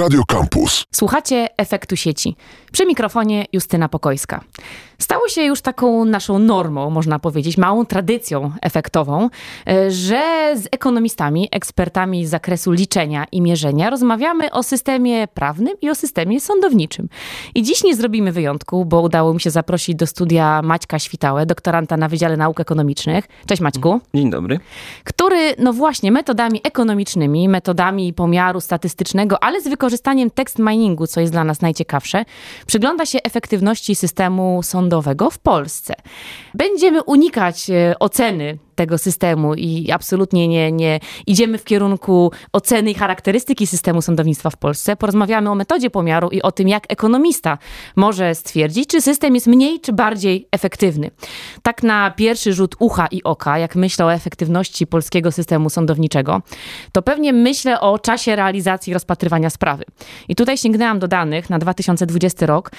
Radio Campus. Słuchacie efektu sieci. Przy mikrofonie Justyna Pokojska. Stało się już taką naszą normą, można powiedzieć, małą tradycją efektową, e, że z ekonomistami, ekspertami z zakresu liczenia i mierzenia rozmawiamy o systemie prawnym i o systemie sądowniczym. I dziś nie zrobimy wyjątku, bo udało mi się zaprosić do studia Maćka Świtałę, doktoranta na Wydziale Nauk Ekonomicznych. Cześć Maćku. Dzień dobry. Który, no właśnie, metodami ekonomicznymi, metodami pomiaru statystycznego, ale z wykorzystaniem text miningu, co jest dla nas najciekawsze, przygląda się efektywności systemu sądowego w Polsce. Będziemy unikać e, oceny tego systemu i absolutnie nie, nie idziemy w kierunku oceny i charakterystyki systemu sądownictwa w Polsce. Porozmawiamy o metodzie pomiaru i o tym, jak ekonomista może stwierdzić, czy system jest mniej czy bardziej efektywny. Tak na pierwszy rzut ucha i oka, jak myślę o efektywności polskiego systemu sądowniczego, to pewnie myślę o czasie realizacji rozpatrywania sprawy. I tutaj sięgnęłam do danych na 2020 rok.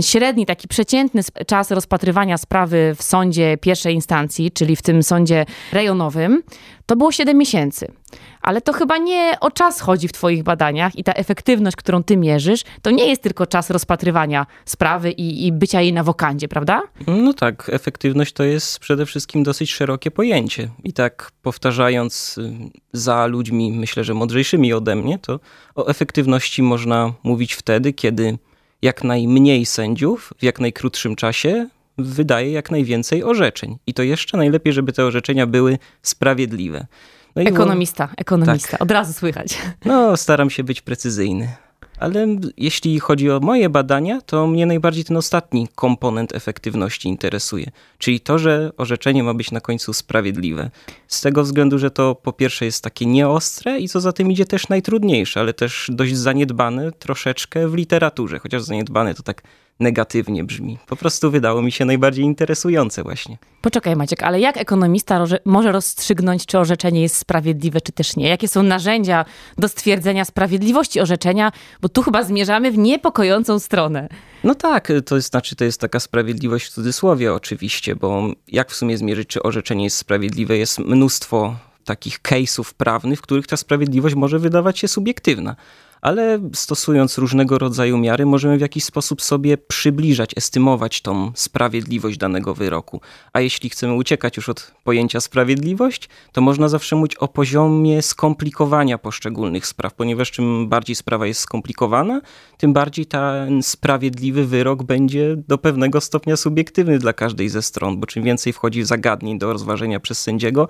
Średni, taki przeciętny czas rozpatrywania sprawy w sądzie pierwszej instancji, czyli w tym sądzie sądzie rejonowym, to było 7 miesięcy. Ale to chyba nie o czas chodzi w Twoich badaniach i ta efektywność, którą Ty mierzysz, to nie jest tylko czas rozpatrywania sprawy i, i bycia jej na wokandzie, prawda? No tak, efektywność to jest przede wszystkim dosyć szerokie pojęcie. I tak powtarzając y, za ludźmi, myślę, że mądrzejszymi ode mnie, to o efektywności można mówić wtedy, kiedy jak najmniej sędziów w jak najkrótszym czasie wydaje jak najwięcej orzeczeń. I to jeszcze najlepiej, żeby te orzeczenia były sprawiedliwe. No ekonomista, ekonomista, tak. od razu słychać. No, staram się być precyzyjny. Ale jeśli chodzi o moje badania, to mnie najbardziej ten ostatni komponent efektywności interesuje. Czyli to, że orzeczenie ma być na końcu sprawiedliwe. Z tego względu, że to po pierwsze jest takie nieostre i co za tym idzie też najtrudniejsze, ale też dość zaniedbane troszeczkę w literaturze. Chociaż zaniedbane to tak negatywnie brzmi. Po prostu wydało mi się najbardziej interesujące właśnie. Poczekaj Maciek, ale jak ekonomista może rozstrzygnąć, czy orzeczenie jest sprawiedliwe, czy też nie? Jakie są narzędzia do stwierdzenia sprawiedliwości orzeczenia? Bo tu chyba zmierzamy w niepokojącą stronę. No tak, to jest, znaczy to jest taka sprawiedliwość w cudzysłowie oczywiście, bo jak w sumie zmierzyć, czy orzeczenie jest sprawiedliwe? Jest mnóstwo takich case'ów prawnych, w których ta sprawiedliwość może wydawać się subiektywna ale stosując różnego rodzaju miary, możemy w jakiś sposób sobie przybliżać, estymować tą sprawiedliwość danego wyroku. A jeśli chcemy uciekać już od pojęcia sprawiedliwość, to można zawsze mówić o poziomie skomplikowania poszczególnych spraw, ponieważ czym bardziej sprawa jest skomplikowana, tym bardziej ten sprawiedliwy wyrok będzie do pewnego stopnia subiektywny dla każdej ze stron, bo czym więcej wchodzi zagadnień do rozważenia przez sędziego,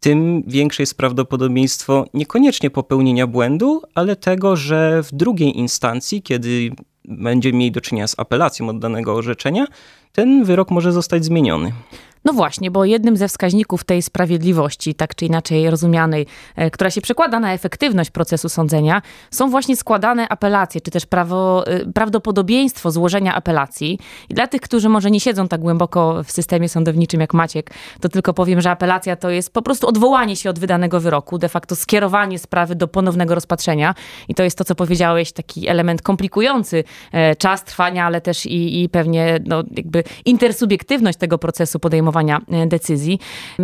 tym większe jest prawdopodobieństwo niekoniecznie popełnienia błędu, ale tego, że w drugiej instancji, kiedy będziemy mieli do czynienia z apelacją od danego orzeczenia, ten wyrok może zostać zmieniony. No właśnie, bo jednym ze wskaźników tej sprawiedliwości, tak czy inaczej rozumianej, e, która się przekłada na efektywność procesu sądzenia, są właśnie składane apelacje, czy też prawo, e, prawdopodobieństwo złożenia apelacji. I dla tych, którzy może nie siedzą tak głęboko w systemie sądowniczym jak Maciek, to tylko powiem, że apelacja to jest po prostu odwołanie się od wydanego wyroku, de facto skierowanie sprawy do ponownego rozpatrzenia. I to jest to, co powiedziałeś, taki element komplikujący e, czas trwania, ale też i, i pewnie no, jakby intersubiektywność tego procesu podejmowania podejmowania e, decyzji.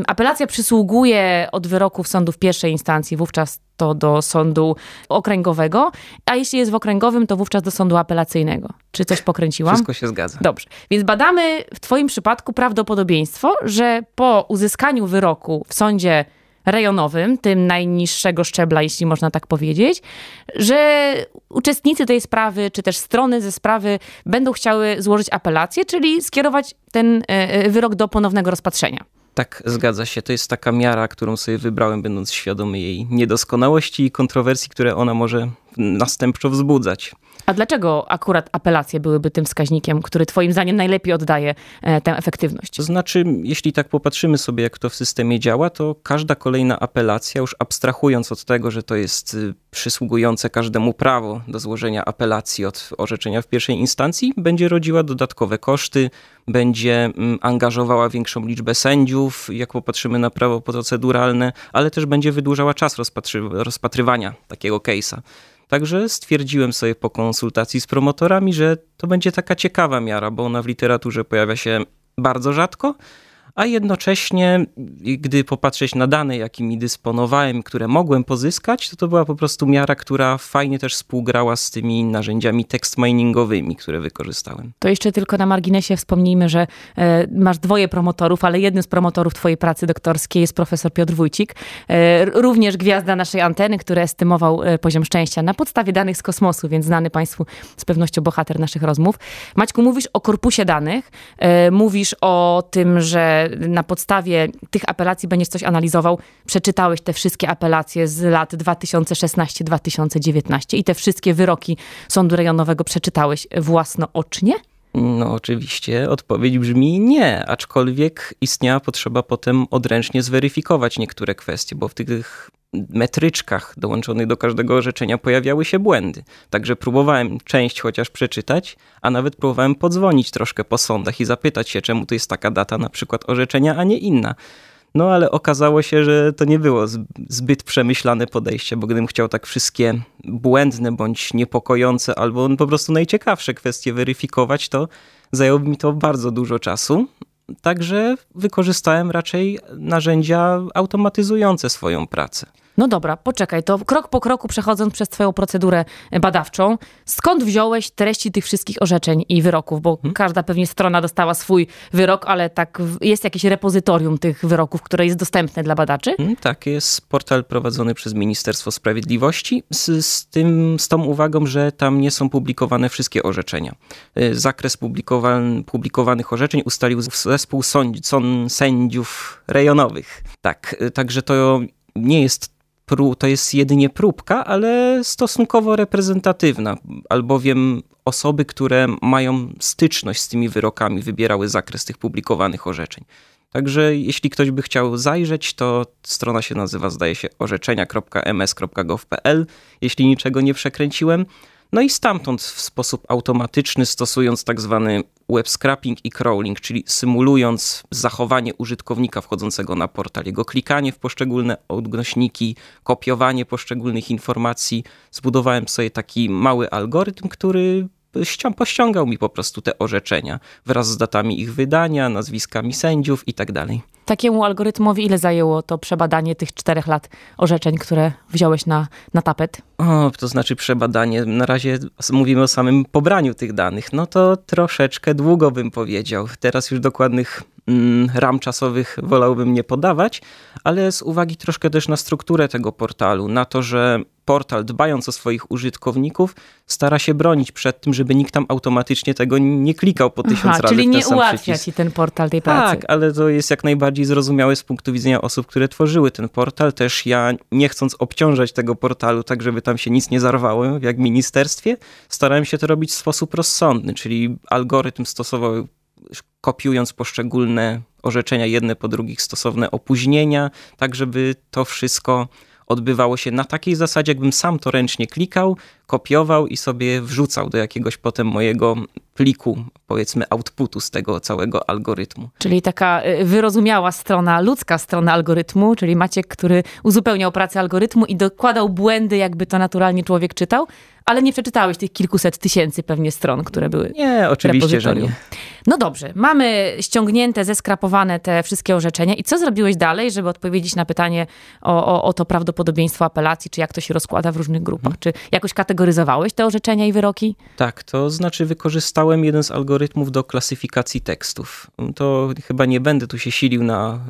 Apelacja przysługuje od wyroków sądów pierwszej instancji, wówczas to do sądu okręgowego, a jeśli jest w okręgowym, to wówczas do sądu apelacyjnego. Czy coś pokręciłam? Wszystko się zgadza. Dobrze. Więc badamy w Twoim przypadku prawdopodobieństwo, że po uzyskaniu wyroku w sądzie rejonowym, tym najniższego szczebla, jeśli można tak powiedzieć, że uczestnicy tej sprawy, czy też strony ze sprawy będą chciały złożyć apelację, czyli skierować ten e, e, wyrok do ponownego rozpatrzenia. Tak, zgadza się. To jest taka miara, którą sobie wybrałem, będąc świadomy jej niedoskonałości i kontrowersji, które ona może następczo wzbudzać. A dlaczego akurat apelacje byłyby tym wskaźnikiem, który Twoim zdaniem najlepiej oddaje e, tę efektywność? To znaczy, jeśli tak popatrzymy sobie, jak to w systemie działa, to każda kolejna apelacja, już abstrahując od tego, że to jest y, przysługujące każdemu prawo do złożenia apelacji od orzeczenia w pierwszej instancji, będzie rodziła dodatkowe koszty, będzie mm, angażowała większą liczbę sędziów, jak popatrzymy na prawo proceduralne, ale też będzie wydłużała czas rozpatry rozpatrywania takiego case'a. Także stwierdziłem sobie po konsultacji z promotorami, że to będzie taka ciekawa miara, bo ona w literaturze pojawia się bardzo rzadko, a jednocześnie, gdy popatrzeć na dane, jakimi dysponowałem, które mogłem pozyskać, to to była po prostu miara, która fajnie też współgrała z tymi narzędziami tekst miningowymi, które wykorzystałem. To jeszcze tylko na marginesie wspomnijmy, że e, masz dwoje promotorów, ale jednym z promotorów twojej pracy doktorskiej jest profesor Piotr Wójcik, e, również gwiazda naszej anteny, który estymował e, poziom szczęścia na podstawie danych z kosmosu, więc znany Państwu z pewnością bohater naszych rozmów. Maćku, mówisz o korpusie danych, mówisz o tym, że na podstawie tych apelacji będziesz coś analizował. Przeczytałeś te wszystkie apelacje z lat 2016-2019 i te wszystkie wyroki Sądu Rejonowego przeczytałeś własnoocznie? No oczywiście odpowiedź brzmi nie, aczkolwiek istniała potrzeba potem odręcznie zweryfikować niektóre kwestie, bo w tych metryczkach dołączonych do każdego orzeczenia pojawiały się błędy. Także próbowałem część chociaż przeczytać, a nawet próbowałem podzwonić troszkę po sądach i zapytać się, czemu to jest taka data na przykład orzeczenia, a nie inna. No ale okazało się, że to nie było zbyt przemyślane podejście, bo gdybym chciał tak wszystkie błędne bądź niepokojące albo po prostu najciekawsze kwestie weryfikować, to zajęłoby mi to bardzo dużo czasu. Także wykorzystałem raczej narzędzia automatyzujące swoją pracę. No dobra, poczekaj, to krok po kroku przechodząc przez twoją procedurę badawczą, skąd wziąłeś treści tych wszystkich orzeczeń i wyroków? Bo hmm. każda pewnie strona dostała swój wyrok, ale tak jest jakieś repozytorium tych wyroków, które jest dostępne dla badaczy? Hmm, tak, jest portal prowadzony przez Ministerstwo Sprawiedliwości z, z, tym, z tą uwagą, że tam nie są publikowane wszystkie orzeczenia. Y, zakres publikowan, publikowanych orzeczeń ustalił zespół sąd, sąd, sędziów rejonowych. Tak, y, także to nie jest to jest jedynie próbka, ale stosunkowo reprezentatywna, albowiem osoby, które mają styczność z tymi wyrokami, wybierały zakres tych publikowanych orzeczeń. Także jeśli ktoś by chciał zajrzeć, to strona się nazywa, zdaje się, orzeczenia.ms.gov.pl, jeśli niczego nie przekręciłem. No i stamtąd w sposób automatyczny, stosując tak zwany web scrapping i crawling, czyli symulując zachowanie użytkownika wchodzącego na portal, jego klikanie w poszczególne odnośniki, kopiowanie poszczególnych informacji, zbudowałem sobie taki mały algorytm, który pościągał mi po prostu te orzeczenia wraz z datami ich wydania, nazwiskami sędziów i tak. Takiemu algorytmowi ile zajęło to przebadanie tych czterech lat orzeczeń, które wziąłeś na, na tapet? O, to znaczy przebadanie. Na razie mówimy o samym pobraniu tych danych. No to troszeczkę długo bym powiedział. Teraz już dokładnych ram czasowych wolałbym nie podawać, ale z uwagi troszkę też na strukturę tego portalu, na to, że portal, dbając o swoich użytkowników, stara się bronić przed tym, żeby nikt tam automatycznie tego nie klikał po tysiąc Aha, razy. Czyli nie ułatwia przycisk. ci ten portal tej pracy. Tak, ale to jest jak najbardziej zrozumiałe z punktu widzenia osób, które tworzyły ten portal. Też ja, nie chcąc obciążać tego portalu tak, żeby tam się nic nie zarwało, jak ministerstwie, starałem się to robić w sposób rozsądny, czyli algorytm stosował kopiując poszczególne orzeczenia jedne po drugich, stosowne opóźnienia, tak żeby to wszystko odbywało się na takiej zasadzie, jakbym sam to ręcznie klikał, kopiował i sobie wrzucał do jakiegoś potem mojego pliku, powiedzmy, outputu z tego całego algorytmu. Czyli taka y, wyrozumiała strona, ludzka strona algorytmu, czyli Maciek, który uzupełniał pracę algorytmu i dokładał błędy, jakby to naturalnie człowiek czytał, ale nie przeczytałeś tych kilkuset tysięcy pewnie stron, które były. Nie, oczywiście, że nie. No dobrze, mamy ściągnięte, zeskrapowane te wszystkie orzeczenia. I co zrobiłeś dalej, żeby odpowiedzieć na pytanie o, o, o to prawdopodobieństwo apelacji, czy jak to się rozkłada w różnych grupach? Hmm. Czy jakoś kategoryzowałeś te orzeczenia i wyroki? Tak, to znaczy wykorzystałem jeden z algorytmów do klasyfikacji tekstów. To chyba nie będę tu się silił na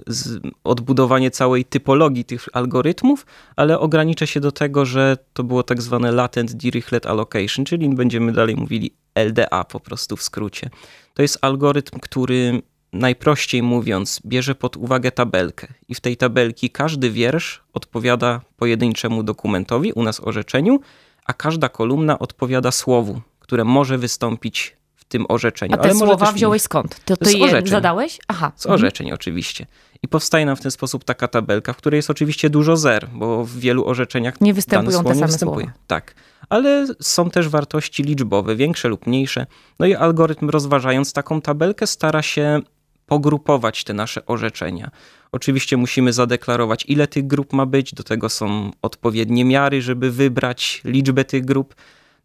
odbudowanie całej typologii tych algorytmów, ale ograniczę się do tego, że to było tak zwane latent Dirichlet allocation, czyli będziemy dalej mówili LDA po prostu w skrócie. To jest algorytm, który najprościej mówiąc bierze pod uwagę tabelkę i w tej tabelki każdy wiersz odpowiada pojedynczemu dokumentowi, u nas orzeczeniu, a każda kolumna odpowiada słowu, które może wystąpić w tym orzeczeniu. A te Ale słowa wziąłeś skąd? To ty je zadałeś? Aha. Z orzeczeń mhm. oczywiście. I powstaje nam w ten sposób taka tabelka, w której jest oczywiście dużo zer, bo w wielu orzeczeniach nie występują te same występuje. Słowa. Tak ale są też wartości liczbowe, większe lub mniejsze. No i algorytm rozważając taką tabelkę stara się pogrupować te nasze orzeczenia. Oczywiście musimy zadeklarować, ile tych grup ma być, do tego są odpowiednie miary, żeby wybrać liczbę tych grup.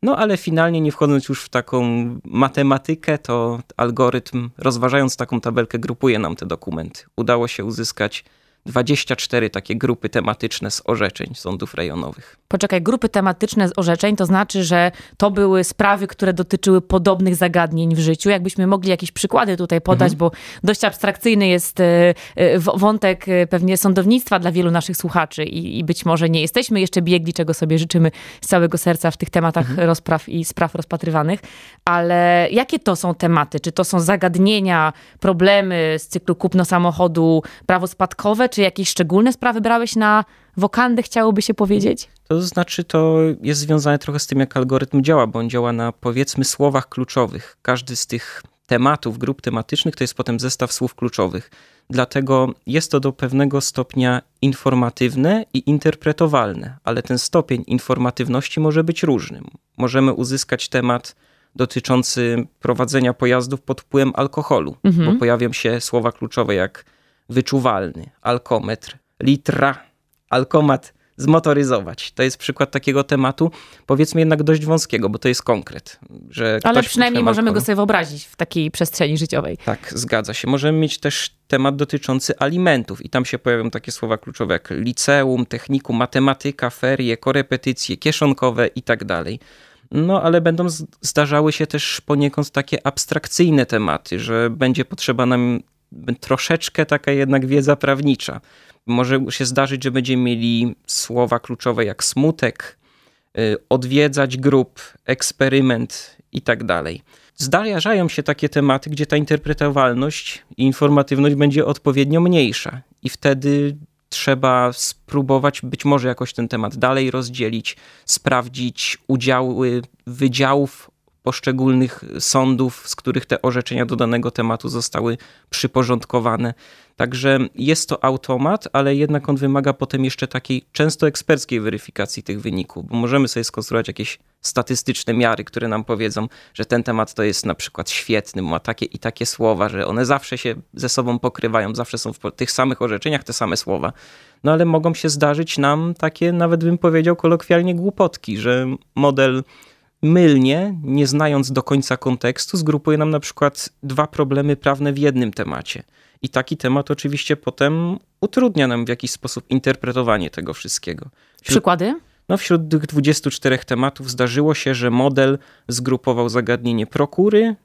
No ale finalnie, nie wchodząc już w taką matematykę, to algorytm, rozważając taką tabelkę, grupuje nam te dokumenty. Udało się uzyskać 24 takie grupy tematyczne z orzeczeń sądów rejonowych. Poczekaj, grupy tematyczne z orzeczeń to znaczy, że to były sprawy, które dotyczyły podobnych zagadnień w życiu. Jakbyśmy mogli jakieś przykłady tutaj podać, mhm. bo dość abstrakcyjny jest e, e, wątek e, pewnie sądownictwa dla wielu naszych słuchaczy i, i być może nie jesteśmy jeszcze biegli, czego sobie życzymy z całego serca w tych tematach mhm. rozpraw i spraw rozpatrywanych, ale jakie to są tematy? Czy to są zagadnienia, problemy z cyklu kupno samochodu, prawo spadkowe, czy jakieś szczególne sprawy brałeś na wokandę, chciałoby się powiedzieć? To znaczy, to jest związane trochę z tym, jak algorytm działa, bo on działa na powiedzmy słowach kluczowych. Każdy z tych tematów, grup tematycznych to jest potem zestaw słów kluczowych. Dlatego jest to do pewnego stopnia informatywne i interpretowalne, ale ten stopień informatywności może być różny. Możemy uzyskać temat dotyczący prowadzenia pojazdów pod wpływem alkoholu, mhm. bo pojawią się słowa kluczowe jak wyczuwalny, alkometr, litra, alkomat zmotoryzować. To jest przykład takiego tematu, powiedzmy jednak dość wąskiego, bo to jest konkret. Że Ale przynajmniej możemy alkohol. go sobie wyobrazić w takiej przestrzeni życiowej. Tak, zgadza się. Możemy mieć też temat dotyczący alimentów i tam się pojawią takie słowa kluczowe jak liceum, technikum, matematyka, ferie, korepetycje, kieszonkowe i tak dalej. No, ale będą zdarzały się też poniekąd takie abstrakcyjne tematy, że będzie potrzeba nam troszeczkę taka jednak wiedza prawnicza. Może się zdarzyć, że będziemy mieli słowa kluczowe jak smutek, y, odwiedzać grup, eksperyment i tak dalej. Zdarzają się takie tematy, gdzie ta interpretowalność i informatywność będzie odpowiednio mniejsza, i wtedy trzeba spróbować być może jakoś ten temat dalej rozdzielić, sprawdzić udziały wydziałów poszczególnych sądów, z których te orzeczenia do danego tematu zostały przyporządkowane. Także jest to automat, ale jednak on wymaga potem jeszcze takiej często eksperckiej weryfikacji tych wyników, bo możemy sobie skonstruować jakieś statystyczne miary, które nam powiedzą, że ten temat to jest na przykład świetny, ma takie i takie słowa, że one zawsze się ze sobą pokrywają, zawsze są w tych samych orzeczeniach te same słowa. No ale mogą się zdarzyć nam takie, nawet bym powiedział kolokwialnie, głupotki, że model mylnie, nie znając do końca kontekstu, zgrupuje nam na przykład dwa problemy prawne w jednym temacie. I taki temat oczywiście potem utrudnia nam w jakiś sposób interpretowanie tego wszystkiego. Wśród, Przykłady? No, wśród tych 24 tematów zdarzyło się, że model zgrupował zagadnienie prokury,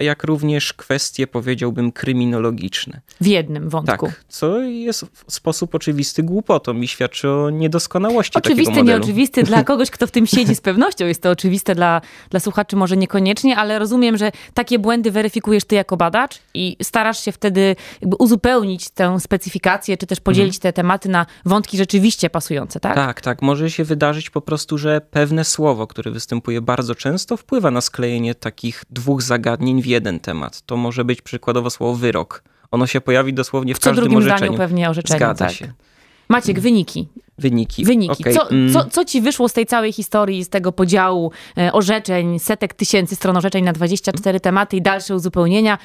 jak również kwestie, powiedziałbym, kryminologiczne. W jednym wątku. Tak, co jest w sposób oczywisty głupotą i świadczy o niedoskonałości Oczywisty, takiego modelu. nieoczywisty dla kogoś, kto w tym siedzi z pewnością. Jest to oczywiste dla, dla słuchaczy może niekoniecznie, ale rozumiem, że takie błędy weryfikujesz ty jako badacz i starasz się wtedy jakby uzupełnić tę specyfikację, czy też podzielić te tematy na wątki rzeczywiście pasujące, tak? Tak, tak. Może się wydarzyć po prostu, że pewne słowo, które występuje bardzo często, wpływa na sklejenie takich dwóch zagadnień w jeden temat. To może być przykładowo słowo wyrok. Ono się pojawi dosłownie w, w każdym drugim orzeczeniu. zdaniu pewnie orzeczenie, Zgadza tak. się. Maciek, wyniki. Wyniki. Wyniki. Okay. Co, mm. co, co ci wyszło z tej całej historii, z tego podziału e, orzeczeń, setek tysięcy stron orzeczeń na 24 tematy i dalsze uzupełnienia?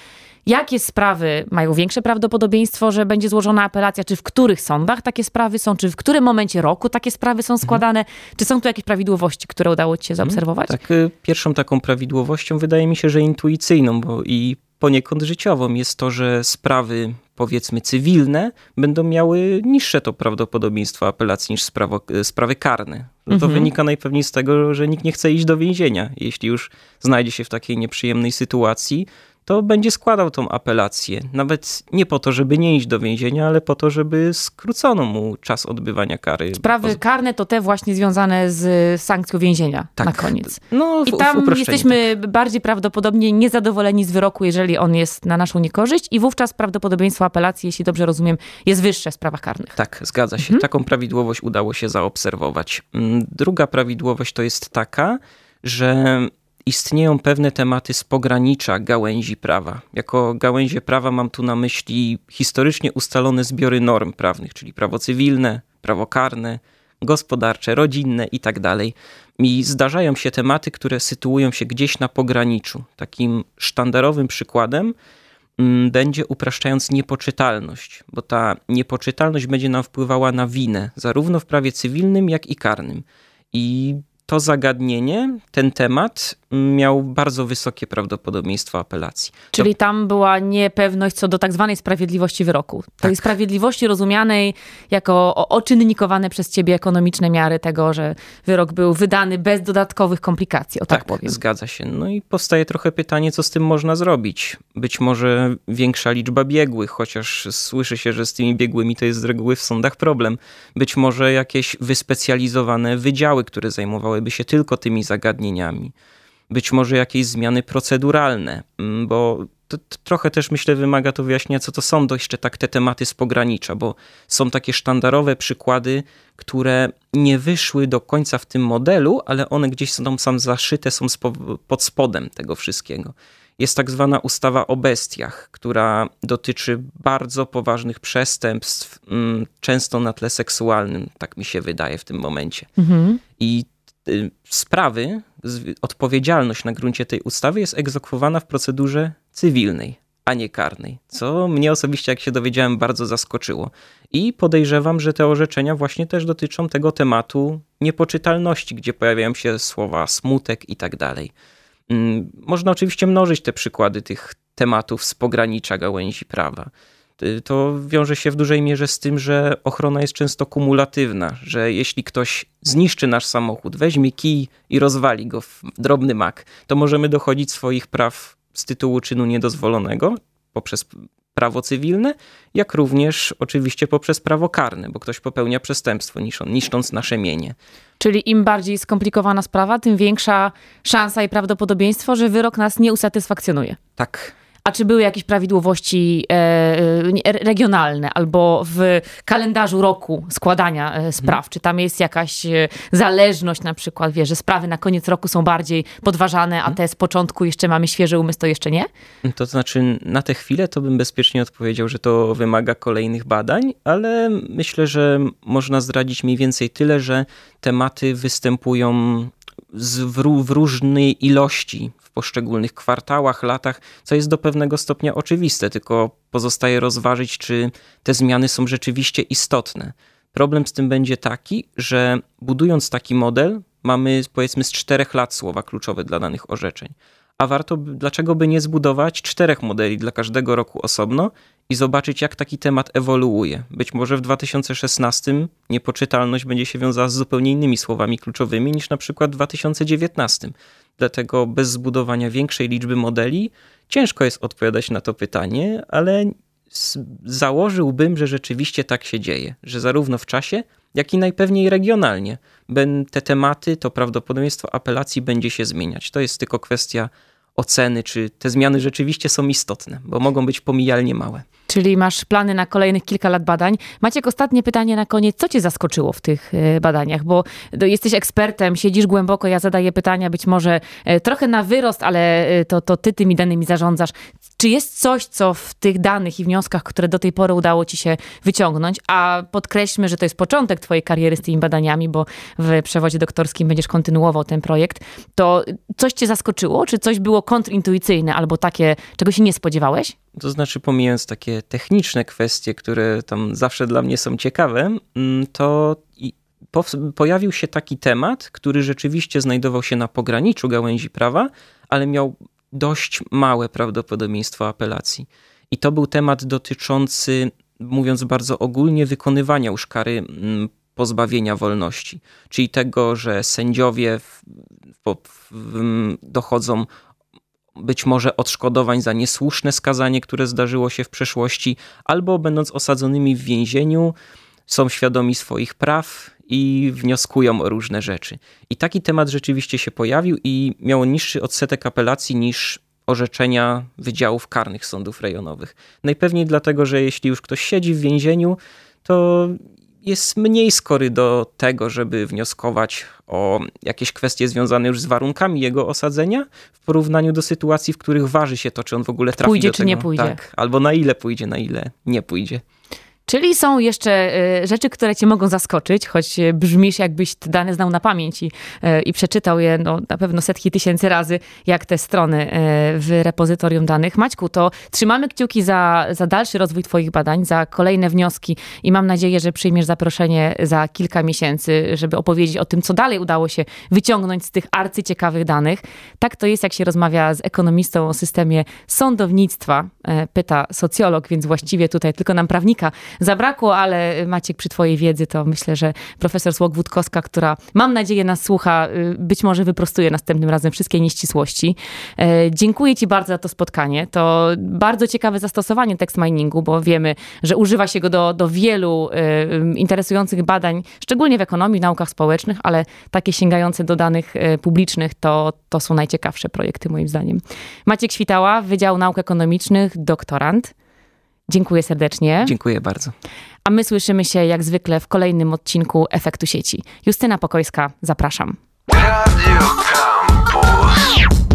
Jakie sprawy mają większe prawdopodobieństwo, że będzie złożona apelacja? Czy w których sądach takie sprawy są? Czy w którym momencie roku takie sprawy są składane? Mhm. Czy są tu jakieś prawidłowości, które udało ci się mhm. zaobserwować? Tak, y, pierwszą taką prawidłowością wydaje mi się, że intuicyjną, bo i poniekąd życiową jest to, że sprawy powiedzmy cywilne będą miały niższe to prawdopodobieństwo apelacji niż sprawo, y, sprawy karne. No to mhm. wynika najpewniej z tego, że nikt nie chce iść do więzienia. Jeśli już znajdzie się w takiej nieprzyjemnej sytuacji, to będzie składał tą apelację. Nawet nie po to, żeby nie iść do więzienia, ale po to, żeby skrócono mu czas odbywania kary. Sprawy karne to te właśnie związane z sankcją więzienia tak. na koniec. No, w, I tam jesteśmy tak. bardziej prawdopodobnie niezadowoleni z wyroku, jeżeli on jest na naszą niekorzyść i wówczas prawdopodobieństwo apelacji, jeśli dobrze rozumiem, jest wyższe w sprawach karnych. Tak, zgadza się. Mhm. Taką prawidłowość udało się zaobserwować. Mm, druga prawidłowość to jest taka, że istnieją pewne tematy z pogranicza gałęzi prawa. Jako gałęzie prawa mam tu na myśli historycznie ustalone zbiory norm prawnych, czyli prawo cywilne, prawo karne, gospodarcze, rodzinne itd. Tak I zdarzają się tematy, które sytuują się gdzieś na pograniczu. Takim sztandarowym przykładem mm, będzie upraszczając niepoczytalność, bo ta niepoczytalność będzie nam wpływała na winę, zarówno w prawie cywilnym, jak i karnym. I to zagadnienie, ten temat miał bardzo wysokie prawdopodobieństwo apelacji. Czyli to... tam była niepewność co do tak zwanej sprawiedliwości wyroku. Tak. Tej sprawiedliwości rozumianej jako oczynnikowane przez ciebie ekonomiczne miary tego, że wyrok był wydany bez dodatkowych komplikacji, o tak, tak powiem. zgadza się. No i powstaje trochę pytanie, co z tym można zrobić. Być może większa liczba biegłych, chociaż słyszy się, że z tymi biegłymi to jest z reguły w sądach problem. Być może jakieś wyspecjalizowane wydziały, które zajmowałyby się tylko tymi zagadnieniami być może jakieś zmiany proceduralne, mm, bo to, to trochę też myślę wymaga to wyjaśnienia, co to są jeszcze tak te tematy z pogranicza, bo są takie sztandarowe przykłady, które nie wyszły do końca w tym modelu, ale one gdzieś są tam zaszyte, są pod spodem tego wszystkiego. Jest tak zwana ustawa o bestiach, która dotyczy bardzo poważnych przestępstw, mm, często na tle seksualnym, tak mi się wydaje w tym momencie. Mhm. I y, sprawy odpowiedzialność na gruncie tej ustawy jest egzekwowana w procedurze cywilnej, a nie karnej, co mnie osobiście, jak się dowiedziałem, bardzo zaskoczyło. I podejrzewam, że te orzeczenia właśnie też dotyczą tego tematu niepoczytalności, gdzie pojawiają się słowa smutek i tak dalej. Mm, można oczywiście mnożyć te przykłady tych tematów z pogranicza gałęzi prawa. Y, to wiąże się w dużej mierze z tym, że ochrona jest często kumulatywna, że jeśli ktoś zniszczy nasz samochód, weźmie kij i rozwali go w drobny mak, to możemy dochodzić swoich praw z tytułu czynu niedozwolonego poprzez prawo cywilne, jak również oczywiście poprzez prawo karne, bo ktoś popełnia przestępstwo niszcząc nasze mienie. Czyli im bardziej skomplikowana sprawa, tym większa szansa i prawdopodobieństwo, że wyrok nas nie usatysfakcjonuje. Tak. A czy były jakieś prawidłowości e, e regionalne albo w kalendarzu roku składania e, spraw? Hmm. Czy tam jest jakaś e, zależność na przykład, wie, że sprawy na koniec roku są bardziej podważane, a hmm. te z początku jeszcze mamy świeży umysł, to jeszcze nie? To znaczy na tę chwilę to bym bezpiecznie odpowiedział, że to wymaga kolejnych badań, ale myślę, że można zdradzić mniej więcej tyle, że tematy występują w, w różnej ilości poszczególnych kwartałach, latach, co jest do pewnego stopnia oczywiste, tylko pozostaje rozważyć, czy te zmiany są rzeczywiście istotne. Problem z tym będzie taki, że budując taki model, mamy powiedzmy z czterech lat słowa kluczowe dla danych orzeczeń. A warto, dlaczego by nie zbudować czterech modeli dla każdego roku osobno i zobaczyć, jak taki temat ewoluuje. Być może w 2016 niepoczytalność będzie się wiązała z zupełnie innymi słowami kluczowymi niż na przykład w 2019. Dlatego bez zbudowania większej liczby modeli ciężko jest odpowiadać na to pytanie, ale założyłbym, że rzeczywiście tak się dzieje, że zarówno w czasie, jak i najpewniej regionalnie te tematy, to prawdopodobieństwo apelacji będzie się zmieniać. To jest tylko kwestia oceny, czy te zmiany rzeczywiście są istotne, bo mogą być pomijalnie małe. Czyli masz plany na kolejnych kilka lat badań. Maciek, ostatnie pytanie na koniec. Co cię zaskoczyło w tych e, badaniach? Bo jesteś ekspertem, siedzisz głęboko, ja zadaję pytania być może e, trochę na wyrost, ale e, to, to ty tymi danymi zarządzasz. Czy jest coś, co w tych danych i wnioskach, które do tej pory udało ci się wyciągnąć, a podkreślmy, że to jest początek twojej kariery z tymi badaniami, bo w przewodzie doktorskim będziesz kontynuował ten projekt, to coś cię zaskoczyło? Czy coś było kontrintuicyjne albo takie, czego się nie spodziewałeś? To znaczy, pomijając takie techniczne kwestie, które tam zawsze dla mnie są ciekawe, mm, to pojawił się taki temat, który rzeczywiście znajdował się na pograniczu gałęzi prawa, ale miał dość małe prawdopodobieństwo apelacji. I to był temat dotyczący, mówiąc bardzo ogólnie, wykonywania już kary mm, pozbawienia wolności, czyli tego, że sędziowie w, w, w, dochodzą być może odszkodowań za niesłuszne skazanie, które zdarzyło się w przeszłości, albo będąc osadzonymi w więzieniu, są świadomi swoich praw i wnioskują o różne rzeczy. I taki temat rzeczywiście się pojawił i miało niższy odsetek apelacji niż orzeczenia wydziałów karnych sądów rejonowych. Najpewniej dlatego, że jeśli już ktoś siedzi w więzieniu, to jest mniej skory do tego, żeby wnioskować o jakieś kwestie związane już z warunkami jego osadzenia, w porównaniu do sytuacji, w których waży się to, czy on w ogóle trafi pójdzie, do tego. czy nie pójdzie. Tak, albo na ile pójdzie, na ile nie pójdzie. Czyli są jeszcze y, rzeczy, które cię mogą zaskoczyć, choć brzmisz jakbyś te dane znał na pamięć i, y, i przeczytał je no, na pewno setki tysięcy razy, jak te strony y, w repozytorium danych. Maćku, to trzymamy kciuki za, za dalszy rozwój twoich badań, za kolejne wnioski i mam nadzieję, że przyjmiesz zaproszenie za kilka miesięcy, żeby opowiedzieć o tym, co dalej udało się wyciągnąć z tych arcyciekawych danych. Tak to jest, jak się rozmawia z ekonomistą o systemie sądownictwa, pyta socjolog, więc właściwie tutaj tylko nam prawnika zabrakło, ale Maciek przy twojej wiedzy to myślę, że profesor Słok-Wódkowska, która mam nadzieję nas słucha, y, być może wyprostuje następnym razem wszystkie nieścisłości. E, dziękuję ci bardzo za to spotkanie. To bardzo ciekawe zastosowanie tekst miningu, bo wiemy, że używa się go do, do wielu y, interesujących badań, szczególnie w ekonomii, naukach społecznych, ale takie sięgające do danych y, publicznych to, to są najciekawsze projekty moim zdaniem. Maciek Świtała, Wydział Nauk Ekonomicznych, doktorant. Dziękuję serdecznie. Dziękuję bardzo. A my słyszymy się jak zwykle w kolejnym odcinku Efektu Sieci. Justyna Pokojska, zapraszam. Radio Campus.